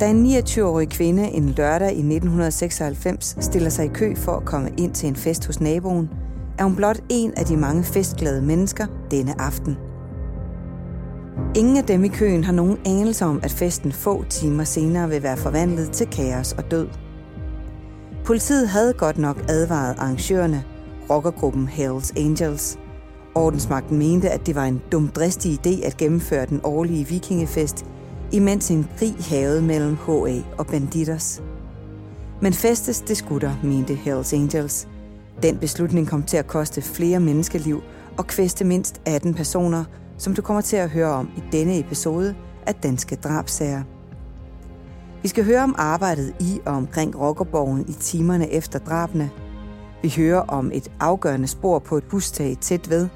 Da en 29-årig kvinde en lørdag i 1996 stiller sig i kø for at komme ind til en fest hos naboen, er hun blot en af de mange festglade mennesker denne aften. Ingen af dem i køen har nogen anelse om, at festen få timer senere vil være forvandlet til kaos og død. Politiet havde godt nok advaret arrangørerne, rockergruppen Hells Angels. Ordensmagten mente, at det var en dumdristig idé at gennemføre den årlige vikingefest, imens en krig havede mellem HA og Banditers. Men festes det skutter, mente Hells Angels. Den beslutning kom til at koste flere menneskeliv og kvæste mindst 18 personer, som du kommer til at høre om i denne episode af Danske Drabsager. Vi skal høre om arbejdet i og omkring Rockerborgen i timerne efter drabene. Vi hører om et afgørende spor på et hustag tæt ved,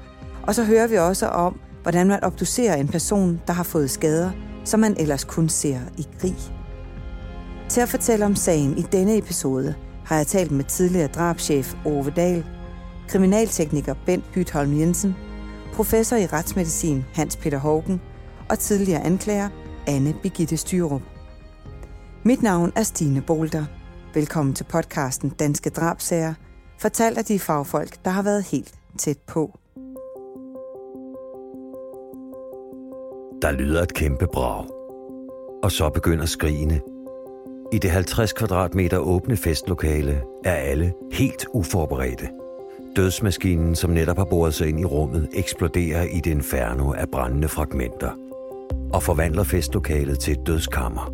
og så hører vi også om, hvordan man obducerer en person, der har fået skader, som man ellers kun ser i krig. Til at fortælle om sagen i denne episode har jeg talt med tidligere drabschef Ove Dahl, kriminaltekniker Bent Hytholm Jensen, professor i retsmedicin Hans Peter Hågen og tidligere anklager Anne Begitte Styrup. Mit navn er Stine Bolter. Velkommen til podcasten Danske Drabsager, fortalt af de fagfolk, der har været helt tæt på. Der lyder et kæmpe brag, og så begynder skrigene. I det 50 kvadratmeter åbne festlokale er alle helt uforberedte. Dødsmaskinen, som netop har boret sig ind i rummet, eksploderer i det inferno af brændende fragmenter og forvandler festlokalet til et dødskammer.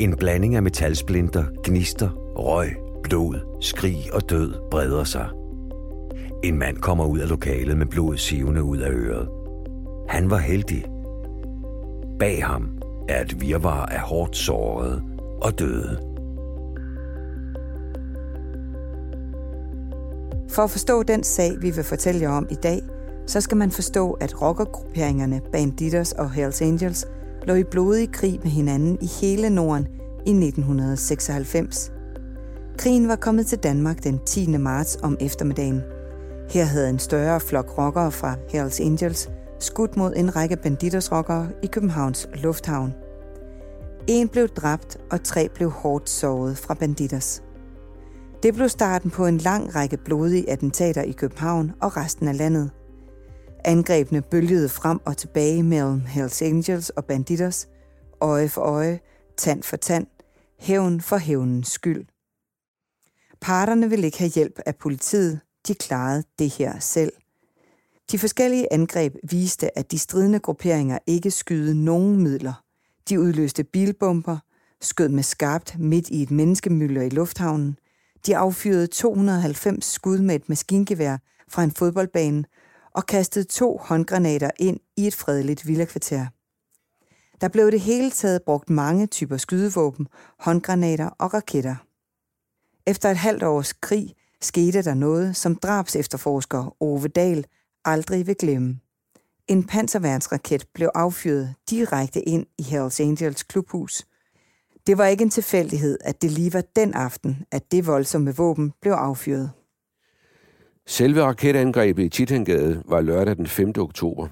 En blanding af metalsplinter, gnister, røg, blod, skrig og død breder sig. En mand kommer ud af lokalet med blod sivende ud af øret. Han var heldig. Bag ham er et virvar af hårdt såret og døde. For at forstå den sag, vi vil fortælle jer om i dag, så skal man forstå, at rockergrupperingerne Banditers og Hells Angels lå i blodig krig med hinanden i hele Norden i 1996. Krigen var kommet til Danmark den 10. marts om eftermiddagen. Her havde en større flok rockere fra Hells Angels skudt mod en række banditosrokkere i Københavns Lufthavn. En blev dræbt, og tre blev hårdt såret fra banditers. Det blev starten på en lang række blodige attentater i København og resten af landet. Angrebene bølgede frem og tilbage mellem Hells Angels og banditers, øje for øje, tand for tand, hævn for hævnens skyld. Parterne ville ikke have hjælp af politiet, de klarede det her selv. De forskellige angreb viste, at de stridende grupperinger ikke skyede nogen midler. De udløste bilbomber, skød med skarpt midt i et menneskemylder i lufthavnen, de affyrede 290 skud med et maskingevær fra en fodboldbane og kastede to håndgranater ind i et fredeligt villakvarter. Der blev det hele taget brugt mange typer skydevåben, håndgranater og raketter. Efter et halvt års krig skete der noget, som drabs efterforsker Ove Dahl aldrig vil glemme. En panserværnsraket blev affyret direkte ind i Hells Angels klubhus. Det var ikke en tilfældighed, at det lige var den aften, at det voldsomme våben blev affyret. Selve raketangrebet i Titangade var lørdag den 5. oktober.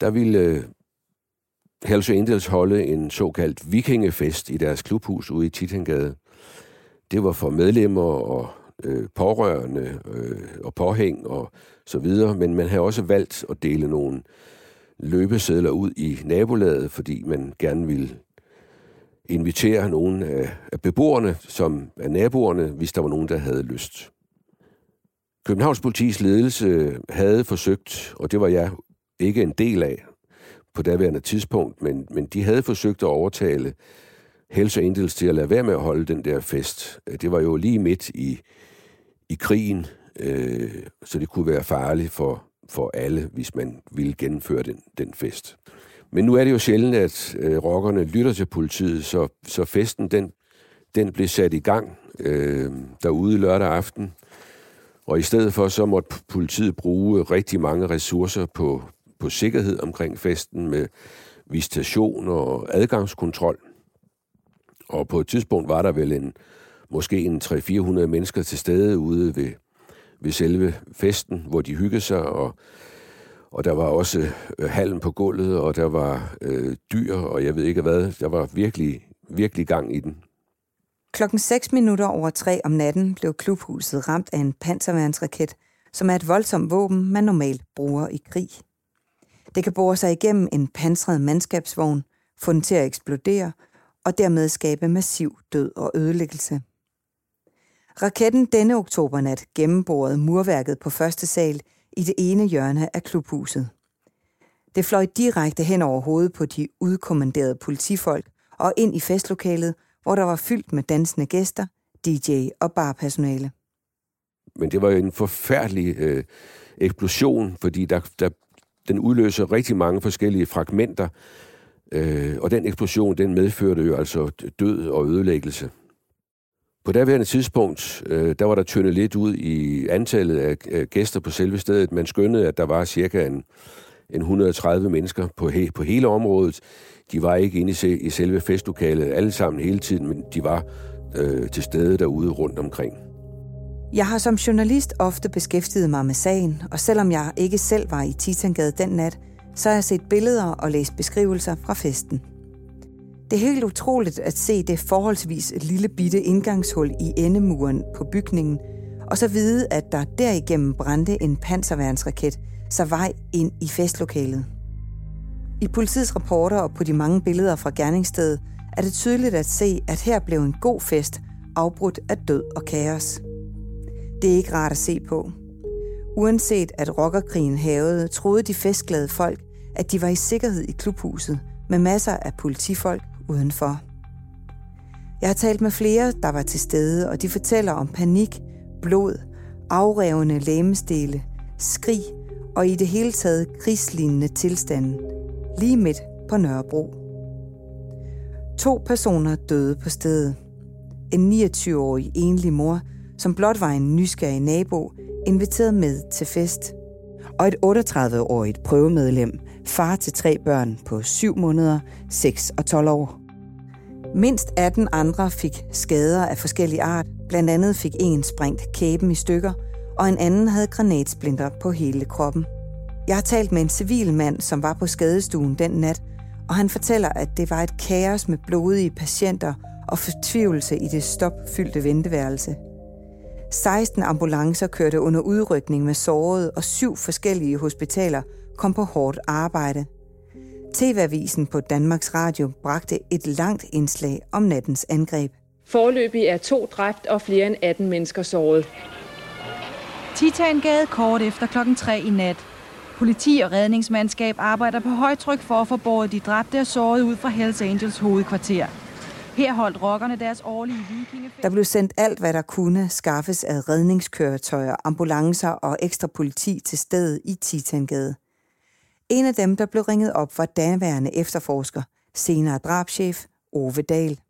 Der ville øh, Hells Angels holde en såkaldt vikingefest i deres klubhus ude i Titangade. Det var for medlemmer og øh, pårørende øh, og påhæng og så videre, men man havde også valgt at dele nogle løbesedler ud i nabolaget, fordi man gerne ville invitere nogle af beboerne, som er naboerne, hvis der var nogen, der havde lyst. Københavns politis ledelse havde forsøgt, og det var jeg ikke en del af på daværende tidspunkt, men, men de havde forsøgt at overtale Hells Angels til at lade være med at holde den der fest. Det var jo lige midt i, i krigen, øh, så det kunne være farligt for, for alle, hvis man ville gennemføre den, den fest. Men nu er det jo sjældent, at øh, rockerne lytter til politiet, så, så festen den, den blev sat i gang øh, derude lørdag aften. Og i stedet for, så måtte politiet bruge rigtig mange ressourcer på, på sikkerhed omkring festen med visitation og adgangskontrol. Og på et tidspunkt var der vel en, måske en 300-400 mennesker til stede ude ved, ved selve festen, hvor de hyggede sig, og, og der var også øh, halm på gulvet, og der var øh, dyr, og jeg ved ikke hvad. Der var virkelig virkelig gang i den. Klokken 6 minutter over 3 om natten blev klubhuset ramt af en panserværnsraket, som er et voldsomt våben, man normalt bruger i krig. Det kan bore sig igennem en pansret mandskabsvogn, få den til at eksplodere og dermed skabe massiv død og ødelæggelse. Raketten denne oktobernat gennemborede murværket på første sal i det ene hjørne af klubhuset. Det fløj direkte hen over hovedet på de udkommanderede politifolk og ind i festlokalet, hvor der var fyldt med dansende gæster, DJ og barpersonale. Men det var jo en forfærdelig øh, eksplosion, fordi der, der, den udløser rigtig mange forskellige fragmenter, øh, og den eksplosion, den medførte jo altså død og ødelæggelse. På daværende tidspunkt, øh, der var der tyndet lidt ud i antallet af øh, gæster på selve stedet. Man skønnede, at der var cirka en, en 130 mennesker på, he, på hele området. De var ikke inde i, i selve festlokalet alle sammen hele tiden, men de var øh, til stede derude rundt omkring. Jeg har som journalist ofte beskæftiget mig med sagen, og selvom jeg ikke selv var i Titangade den nat, så har jeg set billeder og læst beskrivelser fra festen. Det er helt utroligt at se det forholdsvis lille bitte indgangshul i endemuren på bygningen, og så vide, at der derigennem brændte en panserværnsraket, så vej ind i festlokalet. I politiets rapporter og på de mange billeder fra gerningsstedet er det tydeligt at se, at her blev en god fest afbrudt af død og kaos. Det er ikke rart at se på. Uanset at rockerkrigen havede, troede de festglade folk, at de var i sikkerhed i klubhuset med masser af politifolk udenfor. Jeg har talt med flere, der var til stede, og de fortæller om panik, blod, afrevne lægemestele, skrig og i det hele taget krigslignende tilstanden, lige midt på Nørrebro. To personer døde på stedet. En 29-årig enlig mor, som blot var en nysgerrig nabo, inviteret med til fest. Og et 38-årigt prøvemedlem, far til tre børn på 7 måneder, 6 og 12 år. Mindst 18 andre fik skader af forskellige art. Blandt andet fik en sprængt kæben i stykker, og en anden havde granatsplinter på hele kroppen. Jeg har talt med en civil mand, som var på skadestuen den nat, og han fortæller, at det var et kaos med blodige patienter og fortvivlelse i det stopfyldte venteværelse. 16 ambulancer kørte under udrykning med sårede, og syv forskellige hospitaler kom på hårdt arbejde. TV-avisen på Danmarks Radio bragte et langt indslag om nattens angreb. Forløbig er to dræbt og flere end 18 mennesker såret. Titangade kort efter klokken 3 i nat. Politi og redningsmandskab arbejder på højtryk for at få båret de dræbte og sårede ud fra Hells Angels hovedkvarter. Her holdt rockerne deres årlige vikingefest. Der blev sendt alt, hvad der kunne skaffes af redningskøretøjer, ambulancer og ekstra politi til stedet i Titangade. En af dem, der blev ringet op, var daværende efterforsker, senere drabschef Ove Dahl.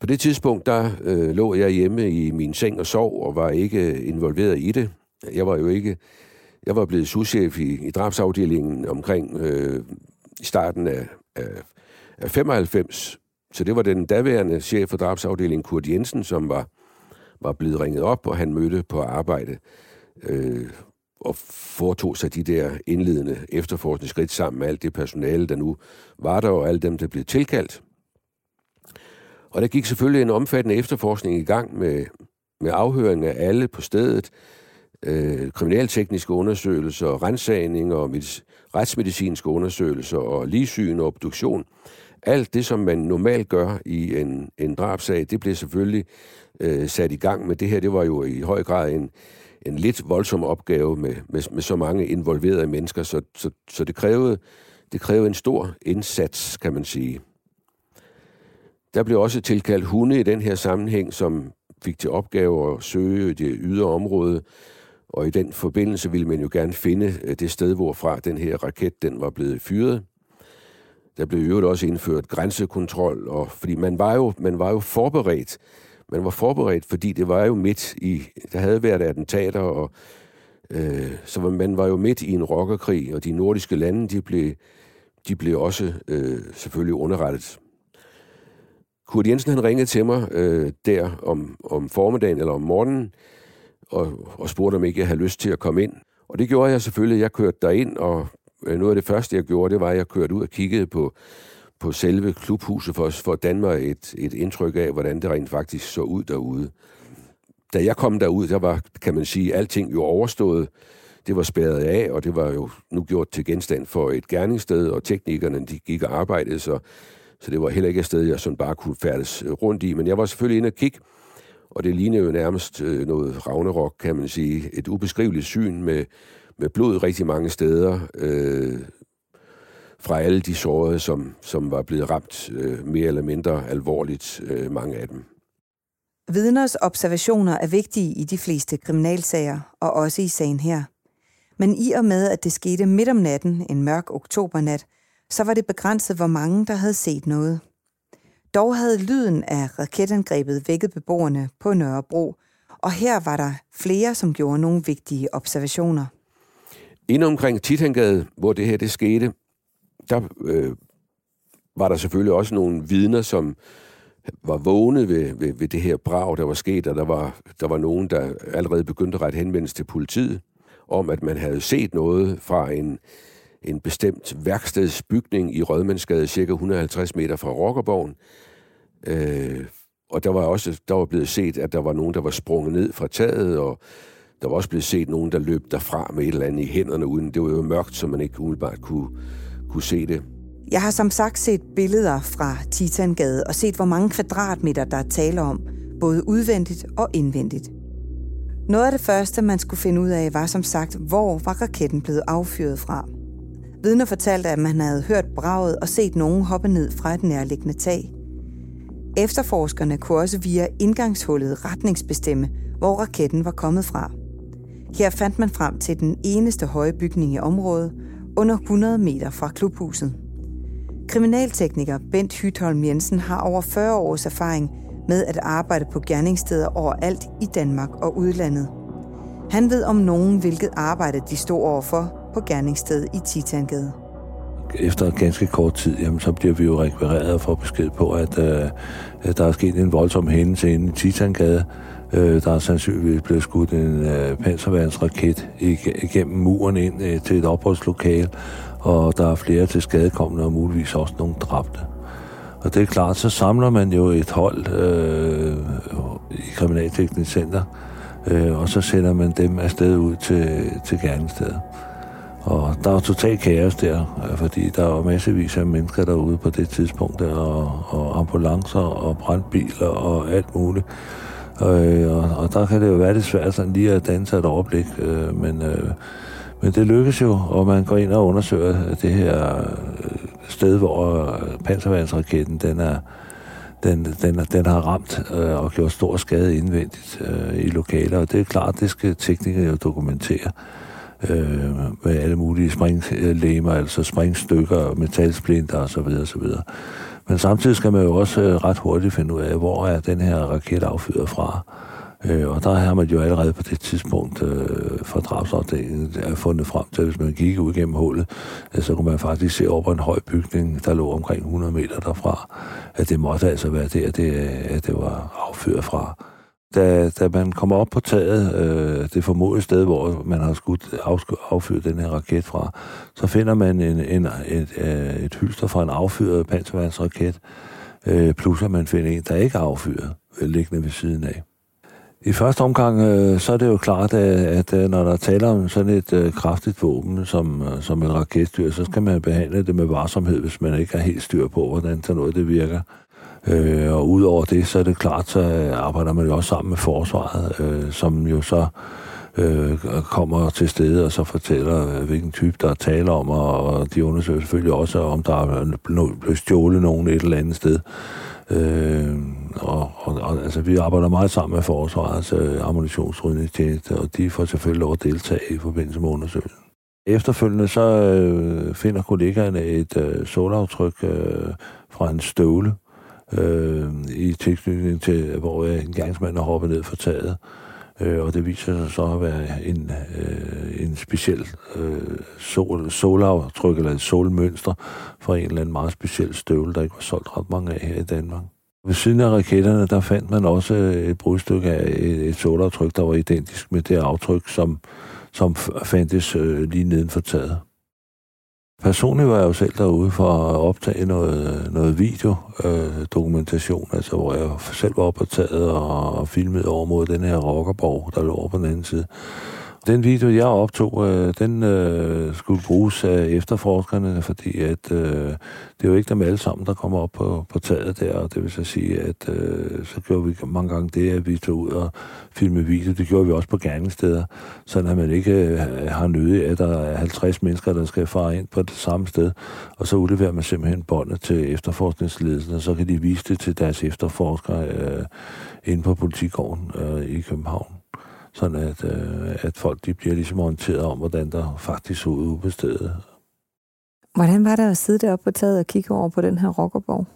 På det tidspunkt, der øh, lå jeg hjemme i min seng og sov, og var ikke involveret i det. Jeg var jo ikke... Jeg var blevet souschef i, i drabsafdelingen omkring øh, starten af, af, af 95. Så det var den daværende chef for drabsafdelingen, Kurt Jensen, som var, var blevet ringet op, og han mødte på arbejde. Øh, og foretog sig de der indledende efterforskningsskridt sammen med alt det personale, der nu var der, og alle dem, der blev tilkaldt. Og der gik selvfølgelig en omfattende efterforskning i gang med, med afhøring af alle på stedet, øh, kriminaltekniske undersøgelser, rensagninger og retsmedicinske undersøgelser og ligesyn og obduktion. Alt det, som man normalt gør i en, en drabsag, det blev selvfølgelig øh, sat i gang. Men det her, det var jo i høj grad en, en lidt voldsom opgave med, med, med så mange involverede mennesker, så, så, så det, krævede, det krævede en stor indsats, kan man sige. Der blev også tilkaldt hunde i den her sammenhæng, som fik til opgave at søge det ydre område, og i den forbindelse ville man jo gerne finde øh, det sted, hvorfra den her raket den var blevet fyret. Der blev jo også indført grænsekontrol, og fordi man var jo, man var jo forberedt man var forberedt, fordi det var jo midt i, der havde været attentater, og øh, så man var jo midt i en rockerkrig, og de nordiske lande, de blev, de blev også øh, selvfølgelig underrettet. Kurt Jensen han ringede til mig øh, der om, om formiddagen eller om morgenen, og, og spurgte, om ikke jeg havde lyst til at komme ind. Og det gjorde jeg selvfølgelig. Jeg kørte derind, og Øh, noget af det første, jeg gjorde, det var, at jeg kørte ud og kiggede på, på selve klubhuset for, for at danne mig et, et indtryk af, hvordan det rent faktisk så ud derude. Da jeg kom derud, der var, kan man sige, alting jo overstået. Det var spærret af, og det var jo nu gjort til genstand for et gerningssted, og teknikerne de gik og arbejdede, så, så det var heller ikke et sted, jeg sådan bare kunne færdes rundt i. Men jeg var selvfølgelig inde og kigge, og det lignede jo nærmest øh, noget Ragnarok, kan man sige. Et ubeskriveligt syn med, med blod rigtig mange steder, øh, fra alle de sårede, som, som var blevet ramt øh, mere eller mindre alvorligt, øh, mange af dem. Vidners observationer er vigtige i de fleste kriminalsager, og også i sagen her. Men i og med, at det skete midt om natten, en mørk oktobernat, så var det begrænset, hvor mange der havde set noget. Dog havde lyden af raketangrebet vækket beboerne på Nørrebro, og her var der flere, som gjorde nogle vigtige observationer. Inde omkring Titangade, hvor det her det skete, der øh, var der selvfølgelig også nogle vidner, som var vågne ved, ved, ved det her brag, der var sket, og der var, der var nogen, der allerede begyndte at rette henvendelse til politiet, om at man havde set noget fra en, en bestemt værkstedsbygning i Rødmandsgade, cirka 150 meter fra Rockerborgen. Øh, og der var også der var blevet set, at der var nogen, der var sprunget ned fra taget, og der var også blevet set nogen, der løb derfra med et eller andet i hænderne, uden det var jo mørkt, så man ikke umiddelbart kunne, kunne se det. Jeg har som sagt set billeder fra Titangade og set, hvor mange kvadratmeter der er tale om, både udvendigt og indvendigt. Noget af det første, man skulle finde ud af, var som sagt, hvor var raketten blevet affyret fra. Vidner fortalte, at man havde hørt braget og set nogen hoppe ned fra et nærliggende tag. Efterforskerne kunne også via indgangshullet retningsbestemme, hvor raketten var kommet fra. Her fandt man frem til den eneste høje bygning i området, under 100 meter fra klubhuset. Kriminaltekniker Bent Hytholm Jensen har over 40 års erfaring med at arbejde på gerningssteder overalt i Danmark og udlandet. Han ved om nogen, hvilket arbejde de stod overfor på gerningsstedet i Titangade. Efter ganske kort tid, jamen, så bliver vi jo rekvireret og får besked på, at øh, der er sket en voldsom hændelse inde i Titangade. Øh, der er sandsynligvis blevet skudt en øh, panserværnsraket igennem muren ind øh, til et opholdslokale, og der er flere til skadekommende og muligvis også nogle dræbte. Og det er klart, så samler man jo et hold øh, i Kriminalteknisk Center, øh, og så sender man dem afsted ud til, til gerningsstedet. Og der er totalt kaos der, øh, fordi der var massevis af mennesker derude på det tidspunkt, der, og, og ambulancer og brandbiler og alt muligt. Øh, og, og der kan det jo være lidt svært sådan lige at danse et overblik, øh, men, øh, men det lykkes jo, og man går ind og undersøger det her øh, sted, hvor øh, panservandsraketten den er, den, den, den har ramt øh, og gjort stor skade indvendigt øh, i lokaler, og det er klart, det skal teknikere jo dokumentere øh, med alle mulige springlemer, øh, altså springstykker, metalsplinter osv. osv. Men samtidig skal man jo også øh, ret hurtigt finde ud af, hvor er den her raket affyret fra. Øh, og der har man jo allerede på det tidspunkt øh, fra drabsafdelingen øh, fundet frem til, at hvis man gik ud gennem hullet, øh, så kunne man faktisk se over på en høj bygning, der lå omkring 100 meter derfra, at det måtte altså være der, det, øh, at det var affyret fra da, da man kommer op på taget, øh, det formodede sted, hvor man har skudt affyret den her raket fra, så finder man en, en, et, øh, et hylster fra en affyret panservandsraket, øh, plus at man finder en, der ikke er affyret, øh, liggende ved siden af. I første omgang, øh, så er det jo klart, at, at øh, når der taler om sådan et øh, kraftigt våben som, øh, som et raketstyr, så skal man behandle det med varsomhed, hvis man ikke har helt styr på, hvordan sådan noget det virker. Øh, og udover det, så er det klart, så arbejder man jo også sammen med forsvaret, øh, som jo så øh, kommer til stede og så fortæller, øh, hvilken type der er tale om, og de undersøger selvfølgelig også, om der er blevet stjålet nogen et eller andet sted. Øh, og, og, og altså, vi arbejder meget sammen med forsvarets øh, ammunitionsrydningstjeneste, og de får selvfølgelig lov at deltage i forbindelse med undersøgelsen. Efterfølgende så øh, finder kollegaerne et øh, solaftryk øh, fra en støvle, øh, i tilknytning til, hvor en gangsmand er hoppet ned fra taget. Øh, og det viser sig så at være en, øh, en speciel øh, sol, solaftryk eller et solmønster fra en eller anden meget speciel støvle, der ikke var solgt ret mange af her i Danmark. Ved siden af raketterne, der fandt man også øh, et brudstykke af et, et solaftryk, der var identisk med det aftryk, som, som fandtes øh, lige neden for taget. Personligt var jeg jo selv derude for at optage noget, noget videodokumentation, øh, altså hvor jeg selv var optaget og, og filmet over mod den her rockerborg, der lå over på den anden side. Den video, jeg optog, øh, den øh, skulle bruges af efterforskerne, fordi at, øh, det er jo ikke dem alle sammen, der kommer op på, på taget der, og det vil så sige, at øh, så gjorde vi mange gange det, at vi tog ud og filmede video. Det gjorde vi også på gerningssteder, så at man ikke øh, har nødig, at der er 50 mennesker, der skal fare ind på det samme sted, og så udleverer man simpelthen båndet til efterforskningsledelsen, og så kan de vise det til deres efterforskere øh, inde på politigården øh, i København sådan at, øh, at folk de bliver ligesom orienteret om, hvordan der faktisk så ud på stedet. Hvordan var det at sidde deroppe på taget og kigge over på den her rockerborg?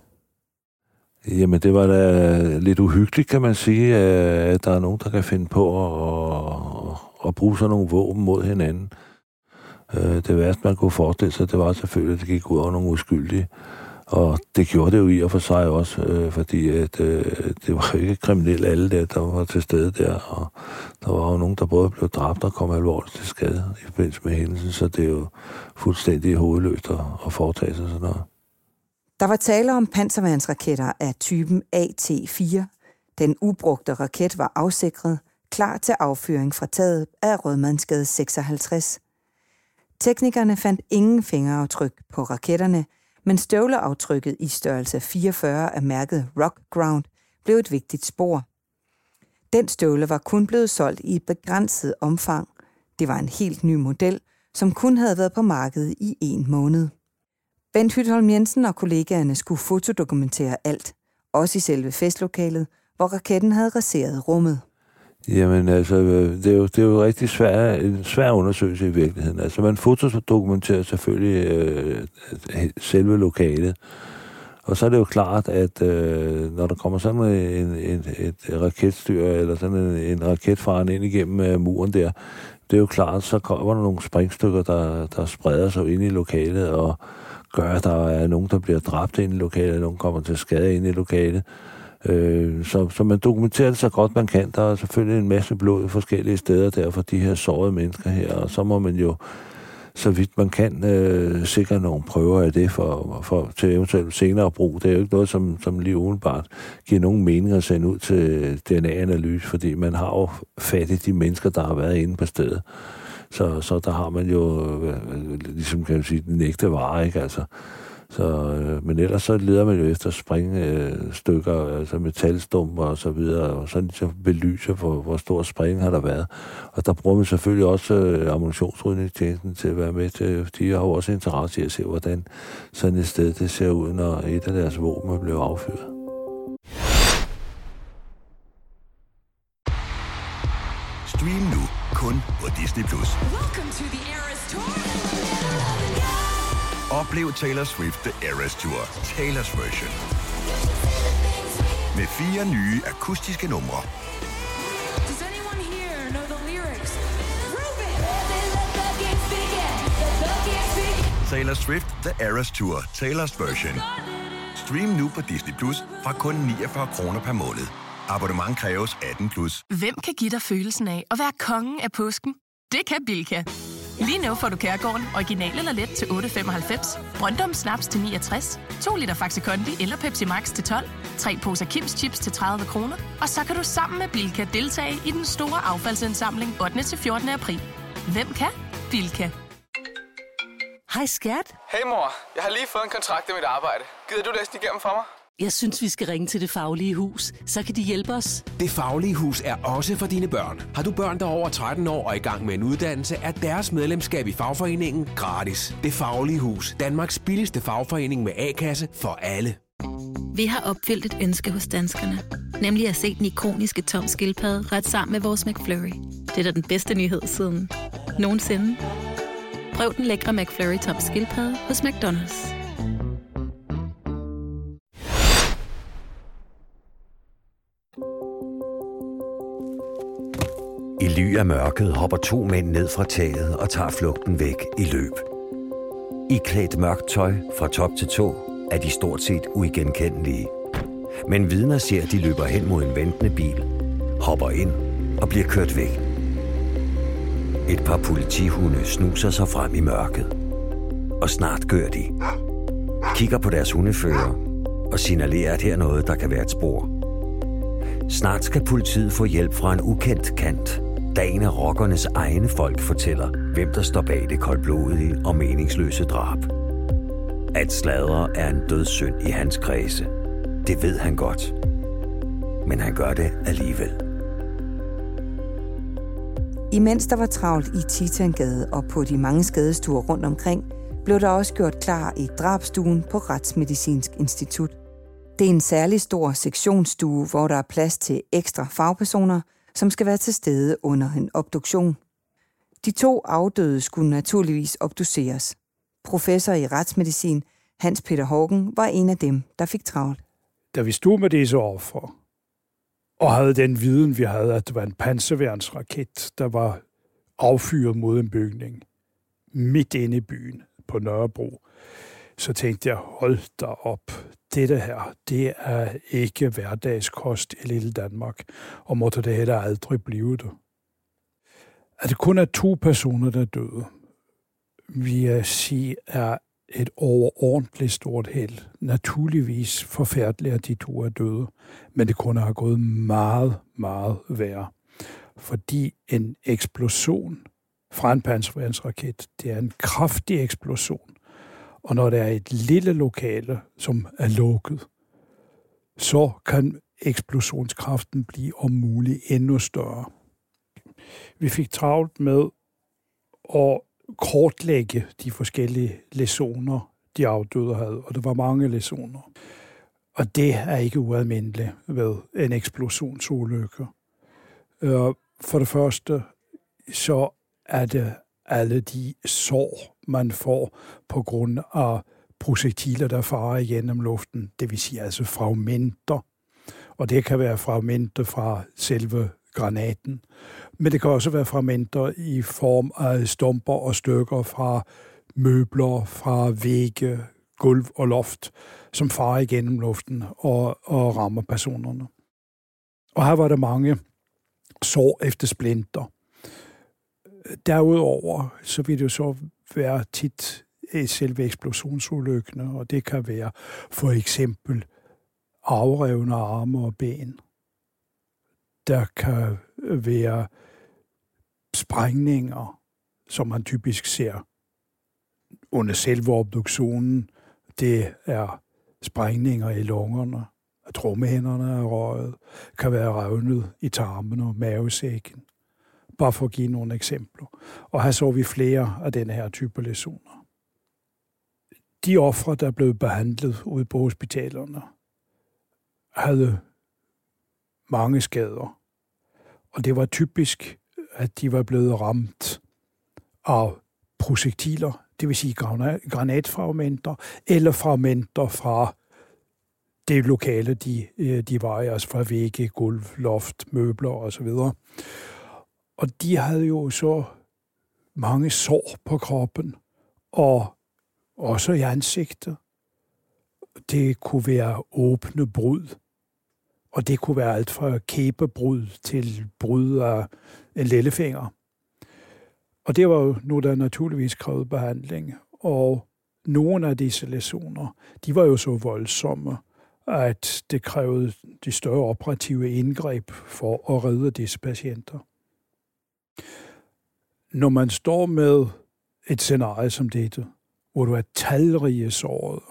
Jamen, det var da lidt uhyggeligt, kan man sige, at der er nogen, der kan finde på at, at bruge sådan nogle våben mod hinanden. Øh, det værste, man kunne forestille sig, det var selvfølgelig, at det gik ud over nogle uskyldige. Og det gjorde det jo i og for sig også, øh, fordi at, øh, det var ikke kriminelle alle der, der var til stede der, og der var jo nogen, der både blev dræbt og kom alvorligt til skade i forbindelse med hændelsen, så det er jo fuldstændig hovedløst at, at foretage sig sådan noget. Der var tale om panservandsraketter af typen AT-4. Den ubrugte raket var afsikret, klar til affyring fra taget af Rødmandsgade 56. Teknikerne fandt ingen fingeraftryk på raketterne – men støvleaftrykket i størrelse 44 af mærket Rock Ground blev et vigtigt spor. Den støvle var kun blevet solgt i et begrænset omfang. Det var en helt ny model, som kun havde været på markedet i en måned. Bent Hytholm Jensen og kollegaerne skulle fotodokumentere alt, også i selve festlokalet, hvor raketten havde raseret rummet. Jamen altså, det er jo, det er jo rigtig svær, en svær undersøgelse i virkeligheden. Altså man fotodokumenterer selvfølgelig øh, selve lokalet, og så er det jo klart, at øh, når der kommer sådan en, en, et raketstyr, eller sådan en, en raketfaren ind igennem øh, muren der, det er jo klart, så kommer der nogle springstykker, der, der spreder sig ind i lokalet, og gør, at der er nogen, der bliver dræbt ind i lokalet, og nogen kommer til skade ind i lokalet. Øh, så, så man dokumenterer det så godt man kan. Der er selvfølgelig en masse blod forskellige steder der for de her sårede mennesker her, og så må man jo så vidt man kan øh, sikre nogle prøver af det for, for, til eventuelt senere brug. Det er jo ikke noget, som, som lige udenbart giver nogen mening at sende ud til DNA-analyse, fordi man har jo fat i de mennesker, der har været inde på stedet. Så, så der har man jo, øh, øh ligesom kan man sige, den ægte vare, ikke? Altså, så, øh, men ellers så leder man jo efter springstykker, øh, altså metalstumper og så videre, og så ligesom belyser, hvor, hvor stor spring har der været. Og der bruger man selvfølgelig også øh, ammunitionsrydningstjenesten til at være med til, de har jo også interesse i at se, hvordan sådan et sted det ser ud, når et af deres våben blev affyret. Stream nu kun på Disney+. Plus. Oplev Taylor Swift The Eras Tour, Taylor's version. Med fire nye akustiske numre. Taylor Swift The Eras Tour, Taylor's version. Stream nu på Disney Plus fra kun 49 kroner per måned. Abonnement kræves 18 plus. Hvem kan give dig følelsen af at være kongen af påsken? Det kan Bilka! Lige nu får du Kærgården original eller let til 8.95, Brøndum Snaps til 69, 2 liter Faxi Kondi eller Pepsi Max til 12, 3 poser Kims Chips til 30 kroner, og så kan du sammen med Bilka deltage i den store affaldsindsamling 8. til 14. april. Hvem kan? Bilka. Hej skat. Hej mor, jeg har lige fået en kontrakt i mit arbejde. Gider du læse den igennem for mig? Jeg synes, vi skal ringe til Det Faglige Hus. Så kan de hjælpe os. Det Faglige Hus er også for dine børn. Har du børn, der er over 13 år og i gang med en uddannelse, er deres medlemskab i fagforeningen gratis. Det Faglige Hus. Danmarks billigste fagforening med A-kasse for alle. Vi har opfyldt et ønske hos danskerne. Nemlig at se den ikoniske tom skildpadde ret sammen med vores McFlurry. Det er da den bedste nyhed siden nogensinde. Prøv den lækre McFlurry tom skildpadde hos McDonald's. I ly af mørket hopper to mænd ned fra taget og tager flugten væk i løb. I klædt mørkt tøj fra top til tå er de stort set uigenkendelige. Men vidner ser, at de løber hen mod en ventende bil, hopper ind og bliver kørt væk. Et par politihunde snuser sig frem i mørket. og snart gør de. Kigger på deres hundefører og signalerer, at her er noget, der kan være et spor. Snart skal politiet få hjælp fra en ukendt kant, Dagen af rockernes egne folk fortæller, hvem der står bag det koldblodige og meningsløse drab. At sladre er en dødssynd i hans kredse. Det ved han godt. Men han gør det alligevel. Imens der var travlt i Titangade og på de mange skadestuer rundt omkring, blev der også gjort klar i drabstuen på Retsmedicinsk Institut. Det er en særlig stor sektionsstue, hvor der er plads til ekstra fagpersoner, som skal være til stede under en obduktion. De to afdøde skulle naturligvis obduceres. Professor i retsmedicin Hans Peter Hågen var en af dem, der fik travlt. Da vi stod med disse offer, og havde den viden, vi havde, at det var en panserværnsraket, der var affyret mod en bygning midt inde i byen på Nørrebro, så tænkte jeg, hold da op, dette her, det er ikke hverdagskost i lille Danmark, og måtte det heller aldrig blive det. At det kun er to personer, der døde, vil jeg sige, er et overordentligt stort held. Naturligvis forfærdeligt, at de to er døde, men det kunne have gået meget, meget værre. Fordi en eksplosion fra en panserværnsraket, det er en kraftig eksplosion. Og når der er et lille lokale, som er lukket, så kan eksplosionskraften blive om muligt endnu større. Vi fik travlt med at kortlægge de forskellige lesioner, de afdøde havde, og der var mange lesioner. Og det er ikke ualmindeligt ved en eksplosionsulykke. Øh, for det første, så er det alle de sår, man får på grund af projektiler, der farer igennem luften, det vil sige altså fragmenter. Og det kan være fragmenter fra selve granaten. Men det kan også være fragmenter i form af stumper og stykker fra møbler, fra vægge, gulv og loft, som farer igennem luften og, og rammer personerne. Og her var der mange sår efter splinter. Derudover så vil det så være tit øh, selve eksplosionsulykkene, og det kan være for eksempel afrevne arme og ben. Der kan være sprængninger, som man typisk ser under selve obduktionen. Det er sprængninger i lungerne, at trommehænderne er røget, kan være revnet i tarmen og mavesækken. Bare for at give nogle eksempler. Og her så vi flere af denne her type lesioner. De ofre, der blev behandlet ude på hospitalerne, havde mange skader. Og det var typisk, at de var blevet ramt af projektiler, det vil sige granatfragmenter, eller fragmenter fra det lokale, de, øh, de var i, altså fra vægge, gulv, loft, møbler osv. Og de havde jo så mange sår på kroppen, og også i ansigtet. Det kunne være åbne brud, og det kunne være alt fra kæbebrud til brud af en lillefinger. Og det var jo nu, der naturligvis krævede behandling, og nogle af disse lesioner, de var jo så voldsomme, at det krævede de større operative indgreb for at redde disse patienter. Når man står med et scenarie som dette, hvor du er talrige sårede,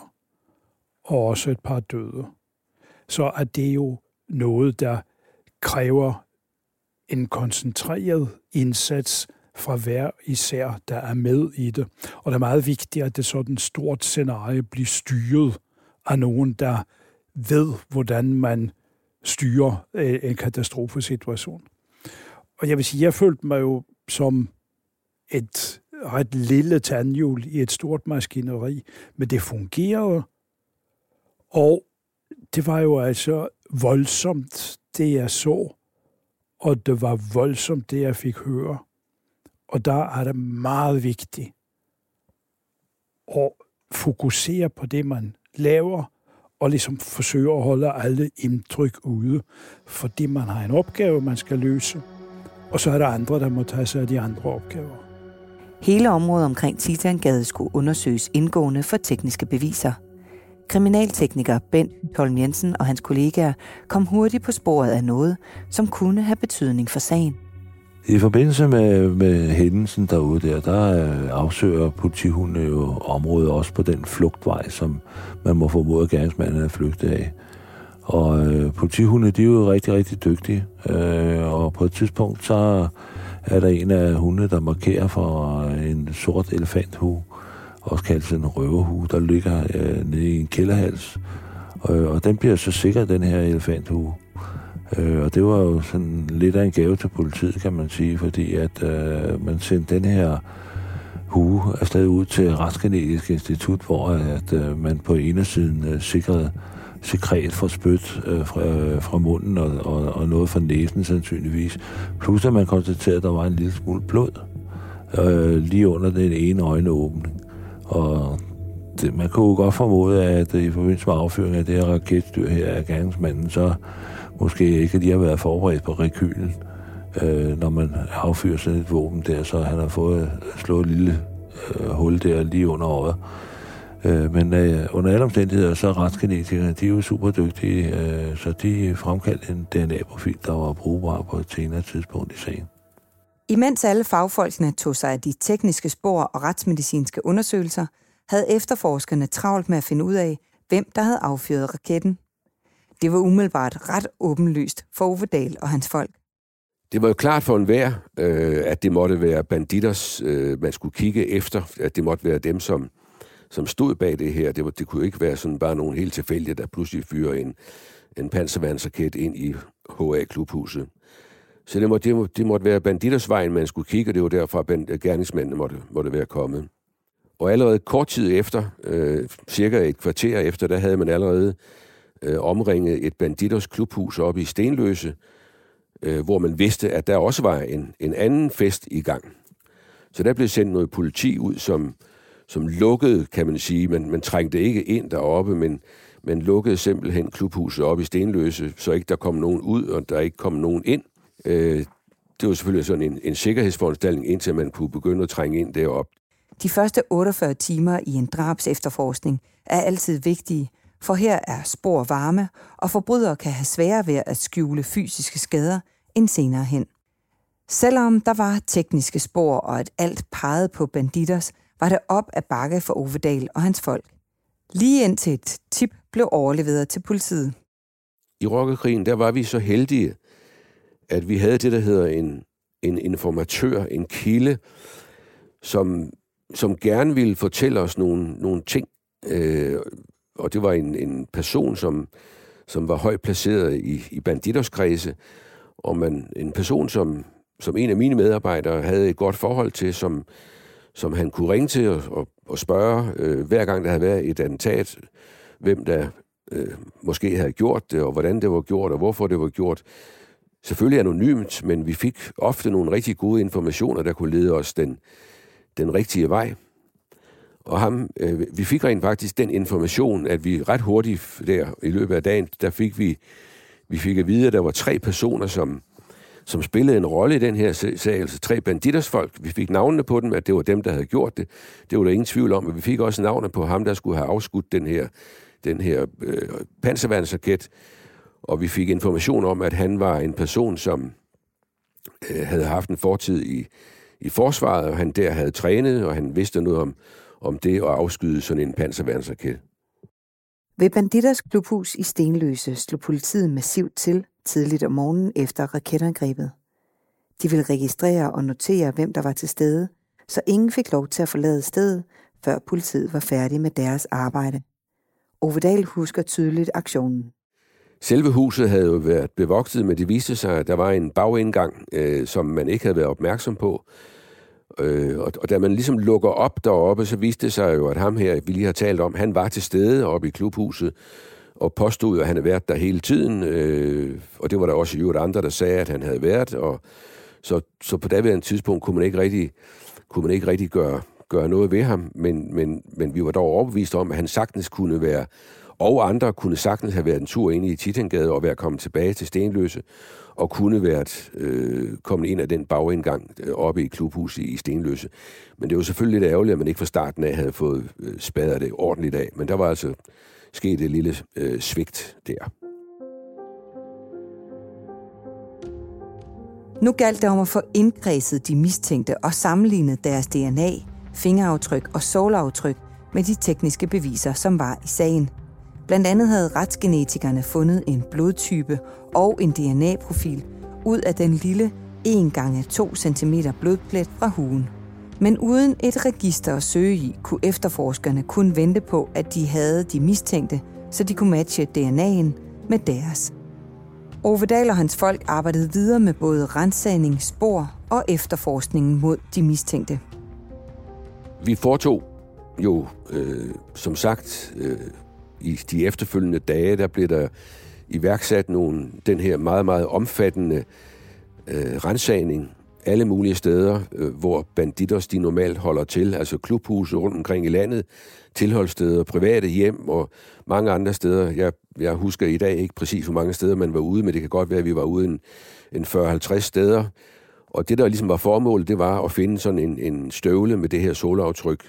og også et par døde, så er det jo noget, der kræver en koncentreret indsats fra hver især, der er med i det. Og det er meget vigtigt, at det sådan stort scenarie bliver styret af nogen, der ved, hvordan man styrer øh, en katastrofesituation. Og jeg vil sige, jeg følte mig jo som et ret lille tandhjul i et stort maskineri, men det fungerede, og det var jo altså voldsomt, det jeg så, og det var voldsomt, det jeg fik høre. Og der er det meget vigtigt at fokusere på det, man laver, og ligesom forsøge at holde alle indtryk ude, fordi man har en opgave, man skal løse, og så er der andre, der må tage sig af de andre opgaver. Hele området omkring Titangade skulle undersøges indgående for tekniske beviser. Kriminaltekniker Bent Holm Jensen og hans kollegaer kom hurtigt på sporet af noget, som kunne have betydning for sagen. I forbindelse med, med hændelsen derude der, der øh, afsøger politihunde jo området også på den flugtvej, som man må formode, at gerningsmanden er flygtet af. Og øh, politihunde, de er jo rigtig, rigtig dygtige. Øh, og på et tidspunkt, så er der en af hunde, der markerer for øh, en sort elefanthue, også kaldt en røverhue, der ligger øh, nede i en kælderhals. Og, og den bliver så sikkert, den her elefanthue. Øh, og det var jo sådan lidt af en gave til politiet, kan man sige, fordi at øh, man sendte den her hue afsted ud til Retsgenetisk Institut, hvor at øh, man på ene siden øh, sikrede sekret fra spyt øh, fra, øh, fra munden og, og, og noget fra næsen sandsynligvis. Plus at man konstaterede, at der var en lille smule blod øh, lige under den ene øjenåbning. Og det, man kunne jo godt formode, at i forbindelse med affyringen af det her raketstyr her af gerningsmanden, så måske ikke lige har været forberedt på rekylen, øh, når man affyrer sådan et våben der, så han har fået slået et lille øh, hul der lige under øjet. Øh, men øh, under alle omstændigheder, så er retsgenetikerne, de er jo super dygtige, øh, så de fremkaldte en DNA-profil, der var brugbar på et senere tidspunkt i sagen. Imens alle fagfolkene tog sig af de tekniske spor og retsmedicinske undersøgelser, havde efterforskerne travlt med at finde ud af, hvem der havde affyret raketten. Det var umiddelbart ret åbenlyst for Ove Dahl og hans folk. Det var jo klart for enhver, øh, at det måtte være banditters, øh, man skulle kigge efter, at det måtte være dem, som, som stod bag det her. Det, var, det kunne jo ikke være sådan bare nogen helt tilfældige, der pludselig fyrer en, en panservandsraket ind i HA-klubhuset. Så det, må, det, må, det måtte være banditersvejen, man skulle kigge, og det var derfra, at øh, gerningsmændene måtte, måtte være kommet. Og allerede kort tid efter, øh, cirka et kvarter efter, der havde man allerede øh, omringet et banditers klubhus oppe i Stenløse, øh, hvor man vidste, at der også var en, en anden fest i gang. Så der blev sendt noget politi ud, som, som lukkede, kan man sige. Man, man trængte ikke ind deroppe, men man lukkede simpelthen klubhuset op i Stenløse, så ikke der kom nogen ud, og der ikke kom nogen ind. Øh, det var selvfølgelig sådan en, en sikkerhedsforanstaltning, indtil man kunne begynde at trænge ind derop. De første 48 timer i en drabs efterforskning er altid vigtige, for her er spor varme, og forbrydere kan have sværere ved at skjule fysiske skader end senere hen. Selvom der var tekniske spor, og at alt pegede på banditters, var det op ad bakke for Ovedal og hans folk. Lige indtil et tip blev overleveret til politiet. I rockerkrigen, der var vi så heldige, at vi havde det, der hedder en, en informatør, en kilde, som, som gerne ville fortælle os nogle, nogle ting. Øh, og det var en, en person, som, som var højt placeret i, i banditterskredse, og man, en person, som, som en af mine medarbejdere havde et godt forhold til, som, som han kunne ringe til og, og, og spørge, øh, hver gang der havde været et attentat, hvem der øh, måske havde gjort det, og hvordan det var gjort, og hvorfor det var gjort. Selvfølgelig anonymt, men vi fik ofte nogle rigtig gode informationer, der kunne lede os den, den rigtige vej. Og ham, øh, vi fik rent faktisk den information, at vi ret hurtigt der i løbet af dagen, der fik vi, vi fik at vide, at der var tre personer, som, som spillede en rolle i den her sag, altså tre banditersfolk. Vi fik navnene på dem, at det var dem, der havde gjort det. Det var der ingen tvivl om, men vi fik også navnet på ham, der skulle have afskudt den her, den her øh, panservandsraket. Og vi fik information om, at han var en person, som øh, havde haft en fortid i, i forsvaret, og han der havde trænet, og han vidste noget om, om det at afskyde sådan en panserværnsraket. Ved Banditters klubhus i Stenløse slog politiet massivt til tidligt om morgenen efter raketangrebet. De ville registrere og notere, hvem der var til stede, så ingen fik lov til at forlade stedet, før politiet var færdig med deres arbejde. Ovedal husker tydeligt aktionen. Selve huset havde jo været bevogtet, men det viste sig, at der var en bagindgang, øh, som man ikke havde været opmærksom på. Øh, og, og da man ligesom lukker op deroppe, så viste det sig jo, at ham her, vi lige har talt om, han var til stede oppe i klubhuset, og påstod, at han havde været der hele tiden. Øh, og det var der også jo andre, der sagde, at han havde været. Og så, så på daværende tidspunkt kunne man ikke rigtig, kunne man ikke rigtig gøre, gøre noget ved ham, men, men, men vi var dog overbevist om, at han sagtens kunne være og andre kunne sagtens have været en tur ind i Titangade og være kommet tilbage til Stenløse, og kunne været øh, kommet ind af den bagindgang øh, oppe i klubhuset i Stenløse. Men det var selvfølgelig lidt ærgerligt, at man ikke fra starten af havde fået øh, spadet det ordentligt af. Men der var altså sket et lille øh, svigt der. Nu galt det om at få indkredset de mistænkte og sammenlignet deres DNA, fingeraftryk og sålaftryk med de tekniske beviser, som var i sagen. Blandt andet havde retsgenetikerne fundet en blodtype og en DNA-profil ud af den lille 1 gange 2 cm blodplet fra huen. Men uden et register at søge i, kunne efterforskerne kun vente på, at de havde de mistænkte, så de kunne matche DNA'en med deres. Ove Dahl og hans folk arbejdede videre med både rensagning, spor og efterforskningen mod de mistænkte. Vi foretog jo, øh, som sagt, øh, i de efterfølgende dage, der blev der iværksat nogle, den her meget, meget omfattende øh, rensagning alle mulige steder, øh, hvor banditter de normalt holder til, altså klubhuse rundt omkring i landet, tilholdssteder, private hjem og mange andre steder. Jeg, jeg husker i dag ikke præcis, hvor mange steder man var ude, men det kan godt være, at vi var ude en, en 40-50 steder. Og det, der ligesom var formålet, det var at finde sådan en, en støvle med det her solaftryk.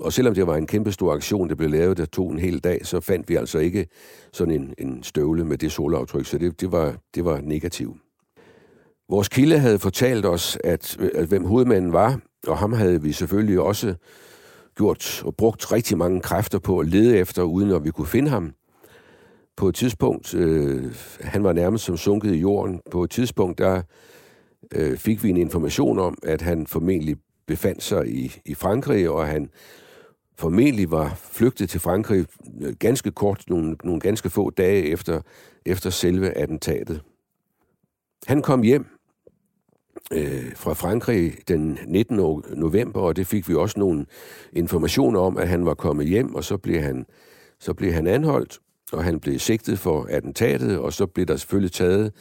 Og selvom det var en kæmpe stor aktion, der blev lavet, der tog en hel dag, så fandt vi altså ikke sådan en, en støvle med det solaftryk, så det, det, var, det var negativt. Vores kilde havde fortalt os, at, at hvem hovedmanden var, og ham havde vi selvfølgelig også gjort og brugt rigtig mange kræfter på at lede efter, uden at vi kunne finde ham. På et tidspunkt, øh, han var nærmest som sunket i jorden, på et tidspunkt, der øh, fik vi en information om, at han formentlig befandt sig i, i Frankrig, og han formentlig var flygtet til Frankrig øh, ganske kort, nogle, nogle ganske få dage efter, efter selve attentatet. Han kom hjem øh, fra Frankrig den 19. november, og det fik vi også nogle informationer om, at han var kommet hjem, og så blev han, så blev han anholdt, og han blev sigtet for attentatet, og så blev der selvfølgelig taget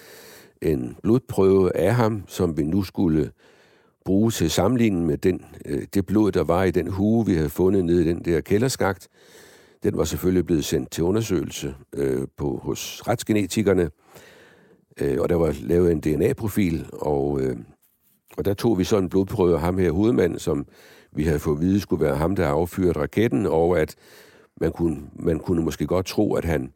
en blodprøve af ham, som vi nu skulle bruge til sammenligning med den, øh, det blod, der var i den hue, vi havde fundet nede i den der kælderskagt. Den var selvfølgelig blevet sendt til undersøgelse øh, på, hos retsgenetikerne, øh, og der var lavet en DNA-profil, og, øh, og der tog vi så en blodprøve af ham her, hovedmanden, som vi havde fået at vide skulle være ham, der affyrede raketten, og at man kunne, man kunne måske godt tro, at han,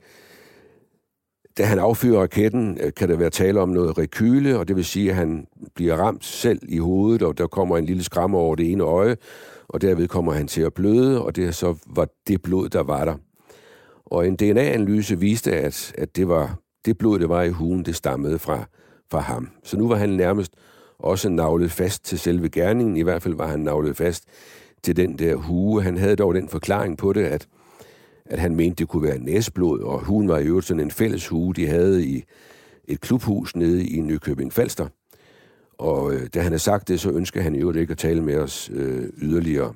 da han affyrer raketten, øh, kan der være tale om noget rekyle, og det vil sige, at han bliver ramt selv i hovedet, og der kommer en lille skrammer over det ene øje, og derved kommer han til at bløde, og det så var det blod, der var der. Og en DNA-analyse viste, at, at det var det blod, der var i hugen, det stammede fra, fra ham. Så nu var han nærmest også navlet fast til selve gerningen. I hvert fald var han navlet fast til den der hue. Han havde dog den forklaring på det, at, at han mente, det kunne være næsblod, og huen var i øvrigt sådan en fælles hue, de havde i et klubhus nede i Nykøbing Falster. Og øh, da han havde sagt det, så ønsker han i øvrigt ikke at tale med os øh, yderligere.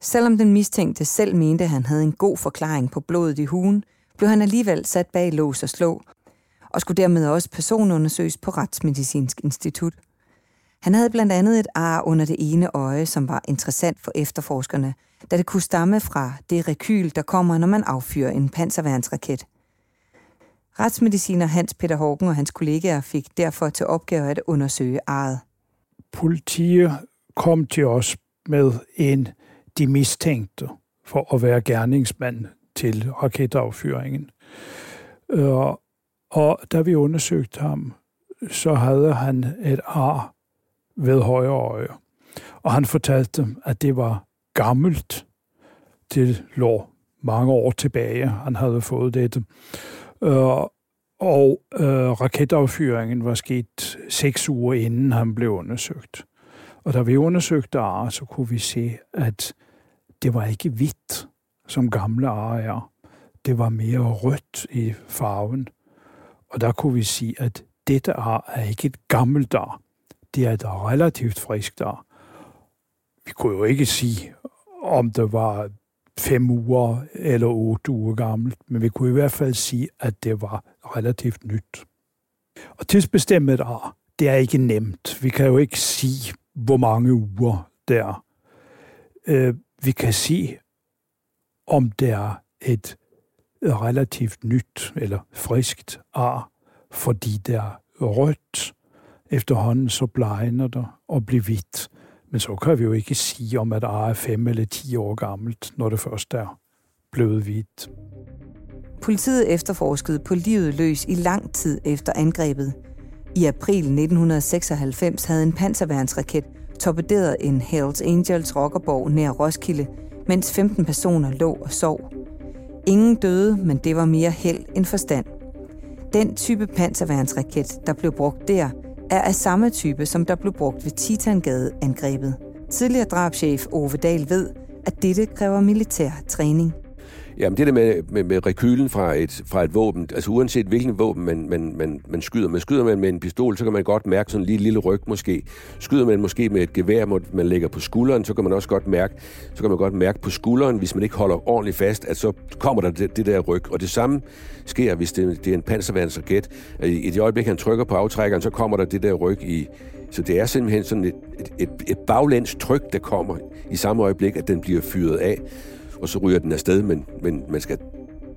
Selvom den mistænkte selv mente, at han havde en god forklaring på blodet i hugen, blev han alligevel sat bag lås og slå, og skulle dermed også personundersøges på Retsmedicinsk Institut. Han havde blandt andet et ar under det ene øje, som var interessant for efterforskerne, da det kunne stamme fra det rekyl, der kommer, når man affyrer en panserværnsraket. Retsmediciner Hans Peter Hågen og hans kollegaer fik derfor til opgave at undersøge arret. Politiet kom til os med en de mistænkte for at være gerningsmand til raketaffyringen. Øh, og da vi undersøgte ham, så havde han et ar ved højre øje. Og han fortalte dem, at det var gammelt. Det lå mange år tilbage, han havde fået dette. Øh, og øh, raketaffyringen var sket seks uger inden han blev undersøgt. Og da vi undersøgte ar, så kunne vi se, at det var ikke hvidt, som gamle ar er. Det var mere rødt i farven. Og der kunne vi sige, at dette ar er ikke et gammelt ar. Det er da relativt friskt ar. Vi kunne jo ikke sige, om det var fem uger eller otte uger gammelt, men vi kunne i hvert fald sige, at det var relativt nyt. Og tidsbestemmet ar, det er ikke nemt. Vi kan jo ikke sige, hvor mange uger det er. Øh, vi kan sige, om det er et relativt nyt eller friskt ar, fordi det er rødt. Efterhånden så blegner det og bliver hvidt. Men så kan vi jo ikke sige om, at ar er 5 eller 10 år gammelt, når det først er blevet hvidt. Politiet efterforskede på livet løs i lang tid efter angrebet. I april 1996 havde en panserværnsraket torpederet en Hells Angels rockerborg nær Roskilde, mens 15 personer lå og sov. Ingen døde, men det var mere held end forstand. Den type panserværnsraket, der blev brugt der, er af samme type, som der blev brugt ved Titangade-angrebet. Tidligere drabschef Ove Dahl ved, at dette kræver militær træning. Jamen det der med, med, med rekylen fra et, fra et våben, altså uanset hvilken våben man, man, man, man skyder med, skyder man med en pistol, så kan man godt mærke sådan en lille, lille ryg måske. Skyder man måske med et gevær, man lægger på skulderen, så kan man også godt mærke, så kan man godt mærke på skulderen, hvis man ikke holder ordentligt fast, at så kommer der det, det der ryg. Og det samme sker, hvis det, det er en panserværnsraket. Øh, I det øjeblik, han trykker på aftrækkeren, så kommer der det der ryg i, så det er simpelthen sådan et, et, et, et baglæns tryk, der kommer i samme øjeblik, at den bliver fyret af og så ryger den afsted, men, men man skal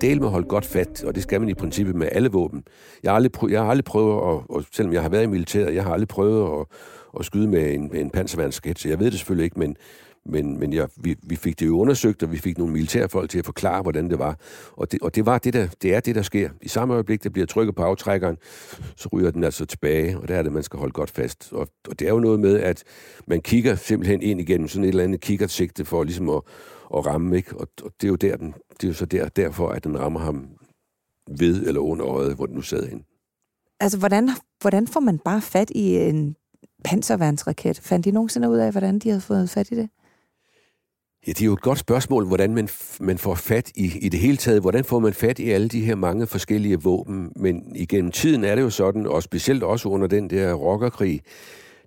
del med at holde godt fat, og det skal man i princippet med alle våben. Jeg har aldrig, prøvet, jeg har aldrig prøvet, at, og selvom jeg har været i militæret, jeg har aldrig prøvet at, at skyde med en, en panserværnsket, så jeg ved det selvfølgelig ikke, men, men, men jeg, vi, vi fik det jo undersøgt, og vi fik nogle militærfolk til at forklare, hvordan det var. Og det, og det, var det, der, det er det, der sker. I samme øjeblik, der bliver trykket på aftrækkeren, så ryger den altså tilbage, og der er det, man skal holde godt fast. Og, og det er jo noget med, at man kigger simpelthen ind igennem sådan et eller andet kikkertsigte for ligesom at, at ramme, ikke? Og, og det er jo der, den, det er jo så der, derfor, at den rammer ham ved eller under øjet, hvor den nu sad hen. Altså, hvordan, hvordan får man bare fat i en panserværnsraket? Fandt de nogensinde ud af, hvordan de havde fået fat i det? Ja, det er jo et godt spørgsmål, hvordan man, man får fat i, i det hele taget. Hvordan får man fat i alle de her mange forskellige våben? Men igennem tiden er det jo sådan, og specielt også under den der rockerkrig,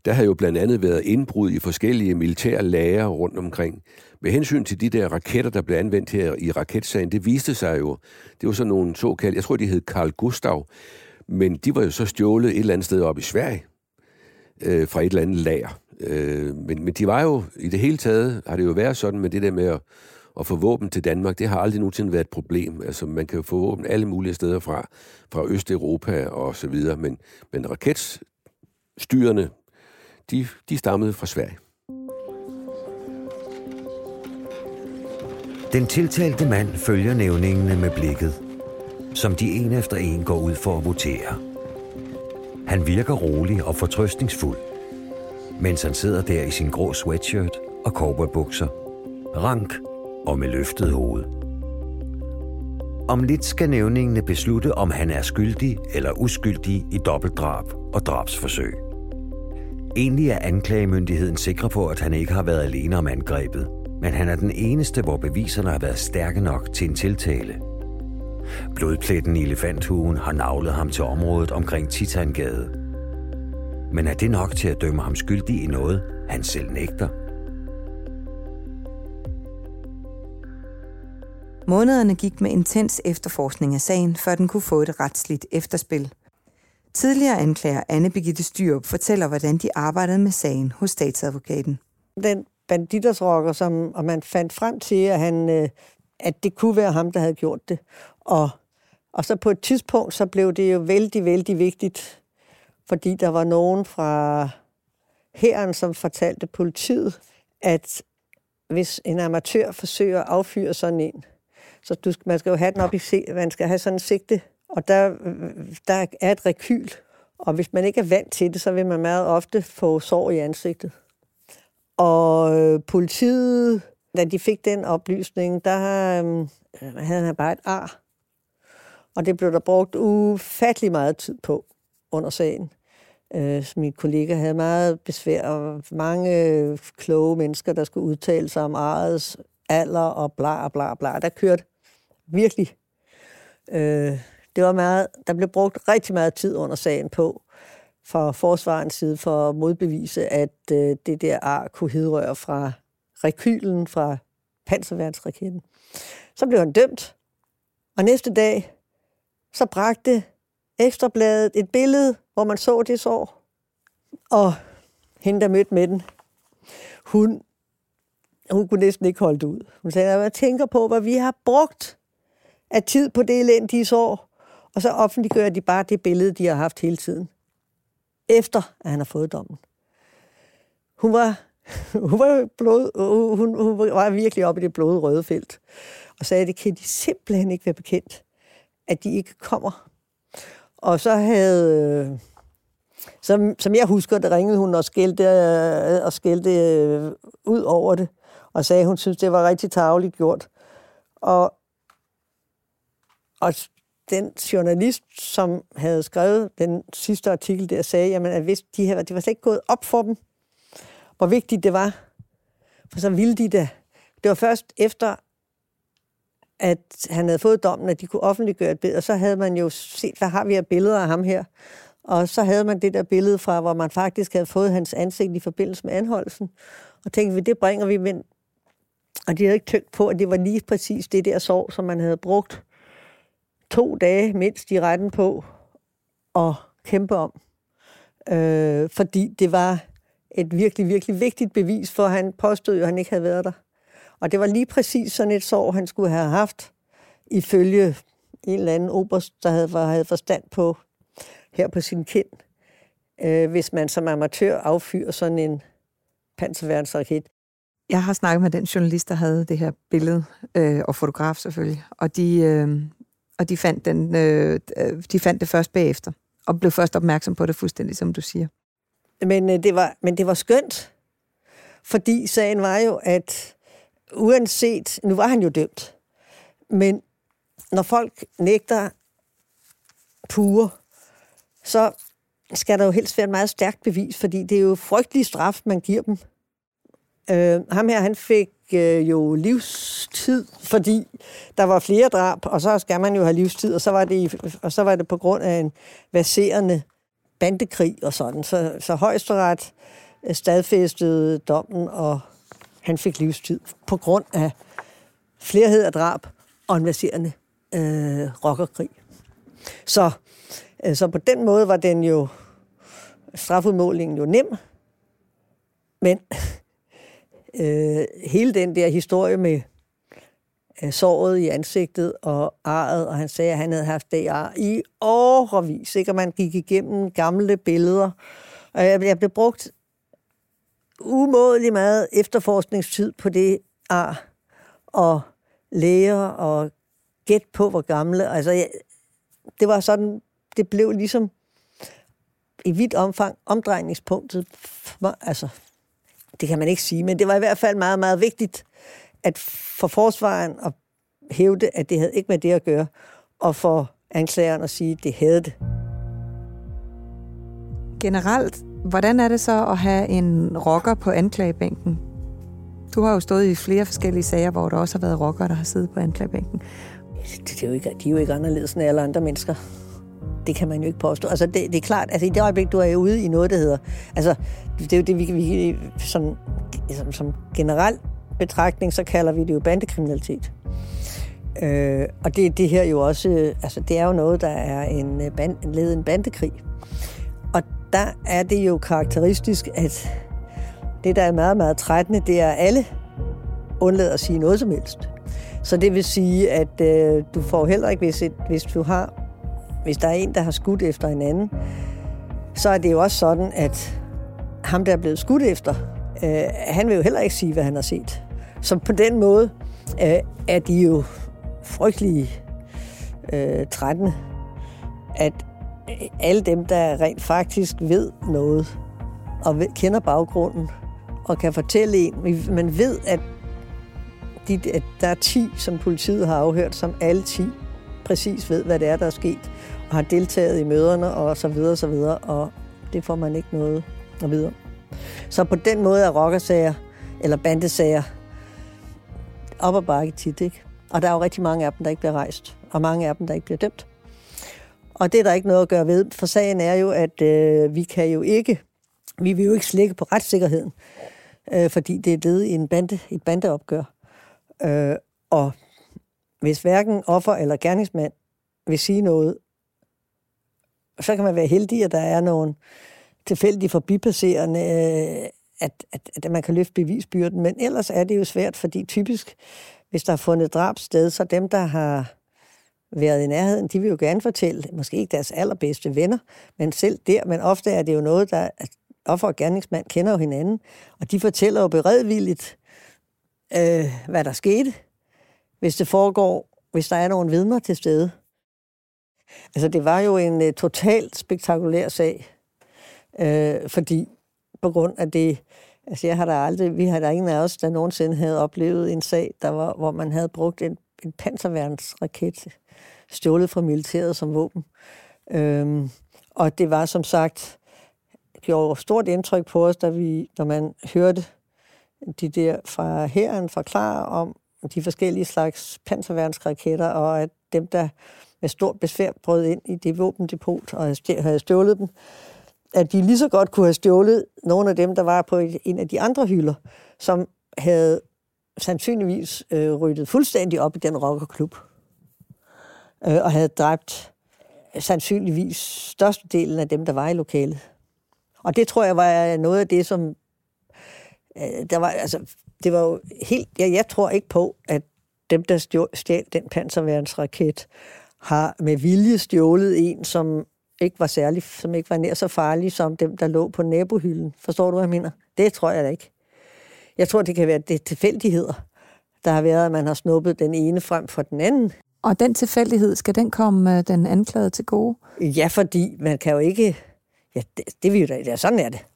der har jo blandt andet været indbrud i forskellige militære lager rundt omkring. Med hensyn til de der raketter, der blev anvendt her i raketsagen, det viste sig jo, det var sådan nogle såkaldte, jeg tror, de hed Carl Gustav, men de var jo så stjålet et eller andet sted op i Sverige, øh, fra et eller andet lager. Øh, men, men de var jo, i det hele taget, har det jo været sådan med det der med at, at få våben til Danmark, det har aldrig nogensinde været et problem. Altså, man kan jo få våben alle mulige steder fra, fra Østeuropa og så videre, men, men raketstyrene, de, de stammede fra Sverige. Den tiltalte mand følger nævningene med blikket, som de en efter en går ud for at votere. Han virker rolig og fortrøstningsfuld, mens han sidder der i sin grå sweatshirt og cowboybukser, rank og med løftet hoved. Om lidt skal nævningene beslutte, om han er skyldig eller uskyldig i dobbeltdrab og drabsforsøg. Egentlig er anklagemyndigheden sikre på, at han ikke har været alene om angrebet, men han er den eneste, hvor beviserne har været stærke nok til en tiltale. Blodpletten i elefanthugen har navlet ham til området omkring Titangade. Men er det nok til at dømme ham skyldig i noget, han selv nægter? Månederne gik med intens efterforskning af sagen, før den kunne få et retsligt efterspil. Tidligere anklager Anne Birgitte Styrup fortæller, hvordan de arbejdede med sagen hos statsadvokaten. Den banditersrokker, som og man fandt frem til, at, han, øh, at det kunne være ham, der havde gjort det. Og, og så på et tidspunkt, så blev det jo vældig, vældig vigtigt, fordi der var nogen fra herren, som fortalte politiet, at hvis en amatør forsøger at affyre sådan en, så du, man skal jo have den op i man skal have sådan en sigte, og der, der er et rekyl, og hvis man ikke er vant til det, så vil man meget ofte få sår i ansigtet. Og øh, politiet, da de fik den oplysning, der øh, havde han bare et ar. Og det blev der brugt ufattelig meget tid på under sagen. Øh, min kollega havde meget besvær, og mange øh, kloge mennesker, der skulle udtale sig om arets alder og bla bla bla. Der kørte virkelig. Øh, det var meget, der blev brugt rigtig meget tid under sagen på, fra forsvarens side for at modbevise, at øh, det der ar kunne hedrøre fra rekylen fra panserværnsraketten. Så blev han dømt, og næste dag, så bragte Ekstrabladet et billede, hvor man så det sår. Og hende, der mødte med den, hun, hun kunne næsten ikke holde det ud. Hun sagde, jeg tænker på, hvad vi har brugt af tid på det elendige sår, og så offentliggør de bare det billede, de har haft hele tiden. Efter at han har fået dommen. Hun var, hun var, blod, hun, hun var virkelig oppe i det blodrøde felt, og sagde, at det kan de simpelthen ikke være bekendt, at de ikke kommer. Og så havde, øh, som, som jeg husker, der ringede hun og skældte, øh, og skældte øh, ud over det, og sagde, at hun synes, det var rigtig tageligt gjort. Og, og den journalist, som havde skrevet den sidste artikel der, sagde, jamen, at hvis de her, det var slet ikke gået op for dem, hvor vigtigt det var. For så ville de det. Det var først efter, at han havde fået dommen, at de kunne offentliggøre et billede, og så havde man jo set, hvad har vi af billeder af ham her? Og så havde man det der billede fra, hvor man faktisk havde fået hans ansigt i forbindelse med anholdelsen. Og tænkte vi, det bringer vi ind. Og de havde ikke tænkt på, at det var lige præcis det der sår, som man havde brugt to dage mindst i retten på at kæmpe om. Øh, fordi det var et virkelig, virkelig vigtigt bevis, for han påstod jo, at han ikke havde været der. Og det var lige præcis sådan et sår, han skulle have haft, ifølge en eller anden oberst, der havde, havde forstand på her på sin kind, øh, hvis man som amatør affyrer sådan en panserværnsraket. Jeg har snakket med den journalist, der havde det her billede, øh, og fotograf selvfølgelig, og de, øh, og de, fandt den, øh, øh, de fandt det først bagefter, og blev først opmærksom på det fuldstændig, som du siger. Men, øh, det, var, men det var skønt, fordi sagen var jo, at uanset, nu var han jo dømt, men når folk nægter pure, så skal der jo helst være et meget stærkt bevis, fordi det er jo frygtelig straf, man giver dem. Øh, ham her, han fik øh, jo livstid, fordi der var flere drab, og så skal man jo have livstid, og så var det, og så var det på grund af en baserende bandekrig og sådan. Så, så højesteret øh, stadfæstede dommen, og han fik livstid på grund af flerhed af drab og en baserende øh, rockerkrig. Så, øh, så på den måde var den jo strafudmålingen jo nem, men øh, hele den der historie med øh, såret i ansigtet og arret, og han sagde, at han havde haft det ar i årevis, ikke? og man gik igennem gamle billeder. Og jeg, jeg blev brugt umådelig meget efterforskningstid på det ar, og læger og gæt på, hvor gamle. Altså, jeg, det var sådan, det blev ligesom i vidt omfang omdrejningspunktet. Altså, det kan man ikke sige, men det var i hvert fald meget, meget vigtigt, at for forsvaren at hævde, at det havde ikke med det at gøre, og for anklageren at sige, at det havde det. Generelt, hvordan er det så at have en rocker på anklagebænken? Du har jo stået i flere forskellige sager, hvor der også har været rockere, der har siddet på anklagebænken. Det, det er jo ikke, de er jo ikke anderledes end alle andre mennesker. Det kan man jo ikke påstå. Altså, det, det er klart, altså i det øjeblik, du er ude i noget, der hedder... Altså, det er jo det, vi, vi sådan, som, som generelt betragtning, så kalder vi det jo bandekriminalitet. Øh, og det, det her jo også, altså det er jo noget, der er en, øh, band, en led en bandekrig. Og der er det jo karakteristisk, at det, der er meget, meget trættende, det er, at alle undlader at sige noget som helst. Så det vil sige, at øh, du får heller ikke, hvis, et, hvis du har, hvis der er en, der har skudt efter en anden, så er det jo også sådan, at ham, der er blevet skudt efter, øh, han vil jo heller ikke sige, hvad han har set. Så på den måde øh, er de jo frygtelige øh, trættende, at alle dem, der rent faktisk ved noget, og ved, kender baggrunden, og kan fortælle en, man ved, at, de, at der er 10, som politiet har afhørt, som alle 10 præcis ved, hvad det er, der er sket, og har deltaget i møderne, og så videre, og så videre, og det får man ikke noget og videre. Så på den måde er rockersager, eller bandesager, op og bakke tit, ikke? Og der er jo rigtig mange af dem, der ikke bliver rejst, og mange af dem, der ikke bliver dømt. Og det er der ikke noget at gøre ved, for sagen er jo, at øh, vi kan jo ikke, vi vil jo ikke slække på retssikkerheden, øh, fordi det er led i en bande, et bandeopgør. Øh, og hvis hverken offer eller gerningsmand vil sige noget, så kan man være heldig, at der er nogle tilfældig forbipasserende, øh, at, at, at man kan løfte bevisbyrden. Men ellers er det jo svært, fordi typisk, hvis der er fundet drab sted, så dem, der har været i nærheden, de vil jo gerne fortælle, måske ikke deres allerbedste venner, men selv der, men ofte er det jo noget, der offer og gerningsmand kender jo hinanden, og de fortæller jo beredvilligt, øh, hvad der skete, hvis det foregår, hvis der er nogen vidner til stede. Altså, det var jo en øh, totalt spektakulær sag, øh, fordi på grund af det, altså jeg har da aldrig, vi har da ingen af os, der nogensinde havde oplevet en sag, der var, hvor man havde brugt en, en panserværnsraket stjålet fra militæret som våben. Øhm, og det var som sagt, gjorde stort indtryk på os, da vi, når man hørte de der fra herren forklare om de forskellige slags panserværnsraketter, og at dem, der med stort besvær brød ind i det våbendepot og havde stjålet dem, at de lige så godt kunne have stjålet nogle af dem, der var på en af de andre hylder, som havde sandsynligvis øh, ryddet fuldstændig op i den rockerklub øh, og havde dræbt sandsynligvis størstedelen af dem, der var i lokalet. Og det tror jeg var noget af det, som... Øh, der var, altså, det var jo helt... Jeg, jeg tror ikke på, at dem, der stjal den panserværnsraket, har med vilje stjålet en, som ikke var særlig, som ikke var nær så farlig som dem, der lå på nabohylden. Forstår du, hvad jeg mener? Det tror jeg da ikke. Jeg tror, det kan være det tilfældigheder, der har været, at man har snuppet den ene frem for den anden. Og den tilfældighed, skal den komme øh, den anklagede til gode? Ja, fordi man kan jo ikke... Ja, det, det vil jo da... Ja, sådan er det.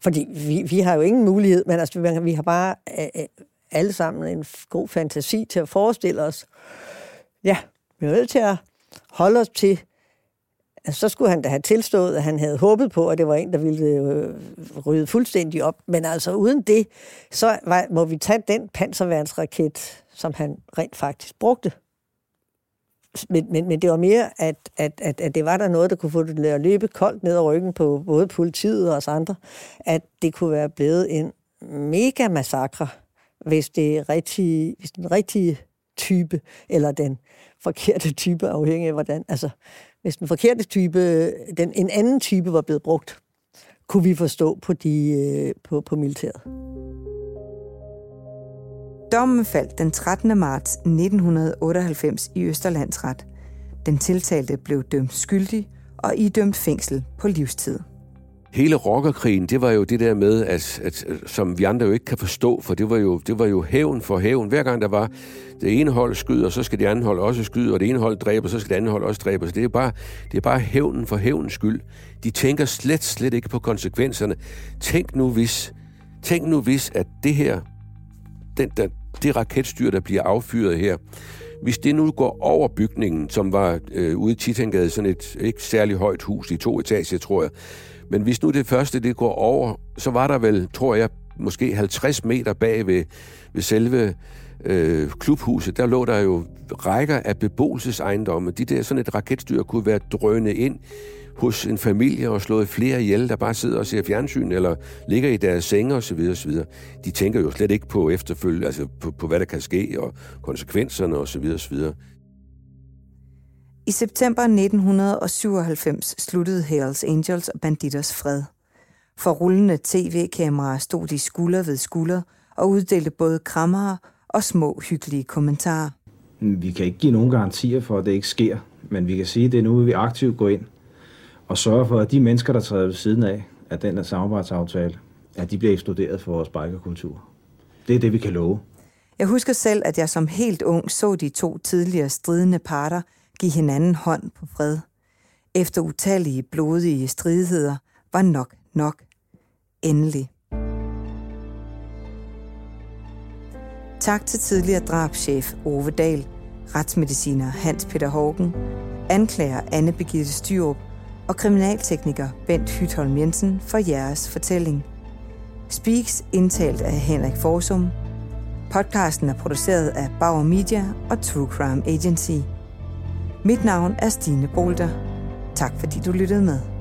Fordi vi, vi har jo ingen mulighed, men altså, vi har bare øh, øh, alle sammen en god fantasi til at forestille os. Ja, vi er nødt til at holde os til, altså, så skulle han da have tilstået, at han havde håbet på, at det var en, der ville øh, rydde fuldstændig op. Men altså uden det, så var, må vi tage den panserværnsraket, som han rent faktisk brugte. Men, men, men det var mere, at, at, at, at det var der noget, der kunne få det at løbe koldt ned ad ryggen på både politiet og os andre, at det kunne være blevet en mega massakre, hvis det rigtige, hvis den rigtige type, eller den forkerte type, afhængig af hvordan, altså hvis den forkerte type, den, en anden type var blevet brugt, kunne vi forstå på, de, øh, på, på militæret. Dommen faldt den 13. marts 1998 i Østerlandsret. Den tiltalte blev dømt skyldig og idømt fængsel på livstid. Hele rockerkrigen, det var jo det der med, at, at, som vi andre jo ikke kan forstå, for det var jo, det var jo hævn for hævn. Hver gang der var det ene hold skyder, så skal det andet hold også skyde, og det ene hold dræber, så skal det andet hold også dræbe. Så det er bare, det er bare hævnen for hævnens skyld. De tænker slet, slet ikke på konsekvenserne. Tænk nu hvis, tænk nu hvis, at det her, den, der, det raketstyr, der bliver affyret her, hvis det nu går over bygningen, som var øh, ude i Titangade, sådan et ikke særlig højt hus i to etager, tror jeg, men hvis nu det første det går over, så var der vel, tror jeg, måske 50 meter bag ved, ved selve øh, klubhuset, der lå der jo rækker af beboelsesejendomme. De der sådan et raketstyr kunne være drønet ind hos en familie og slået flere ihjel, der bare sidder og ser fjernsyn eller ligger i deres senge osv. osv. De tænker jo slet ikke på efterfølge, altså på, på hvad der kan ske og konsekvenserne osv. osv. I september 1997 sluttede Hells Angels og Banditers fred. For rullende tv-kameraer stod de skulder ved skulder og uddelte både krammer og små hyggelige kommentarer. Vi kan ikke give nogen garantier for, at det ikke sker, men vi kan sige, at det er nu, vi aktivt går ind og sørger for, at de mennesker, der træder ved siden af, af den her samarbejdsaftale, at de bliver eksploderet for vores bikerkultur. Det er det, vi kan love. Jeg husker selv, at jeg som helt ung så de to tidligere stridende parter give hinanden hånd på fred. Efter utallige blodige stridigheder var nok nok. Endelig. Tak til tidligere drabschef Ove Dahl, retsmediciner Hans Peter Hågen, anklager Anne Begitte Styrup og kriminaltekniker Bent Hytholm Jensen for jeres fortælling. Speaks indtalt af Henrik Forsum. Podcasten er produceret af Bauer Media og True Crime Agency. Mit navn er Stine Bolter. Tak fordi du lyttede med.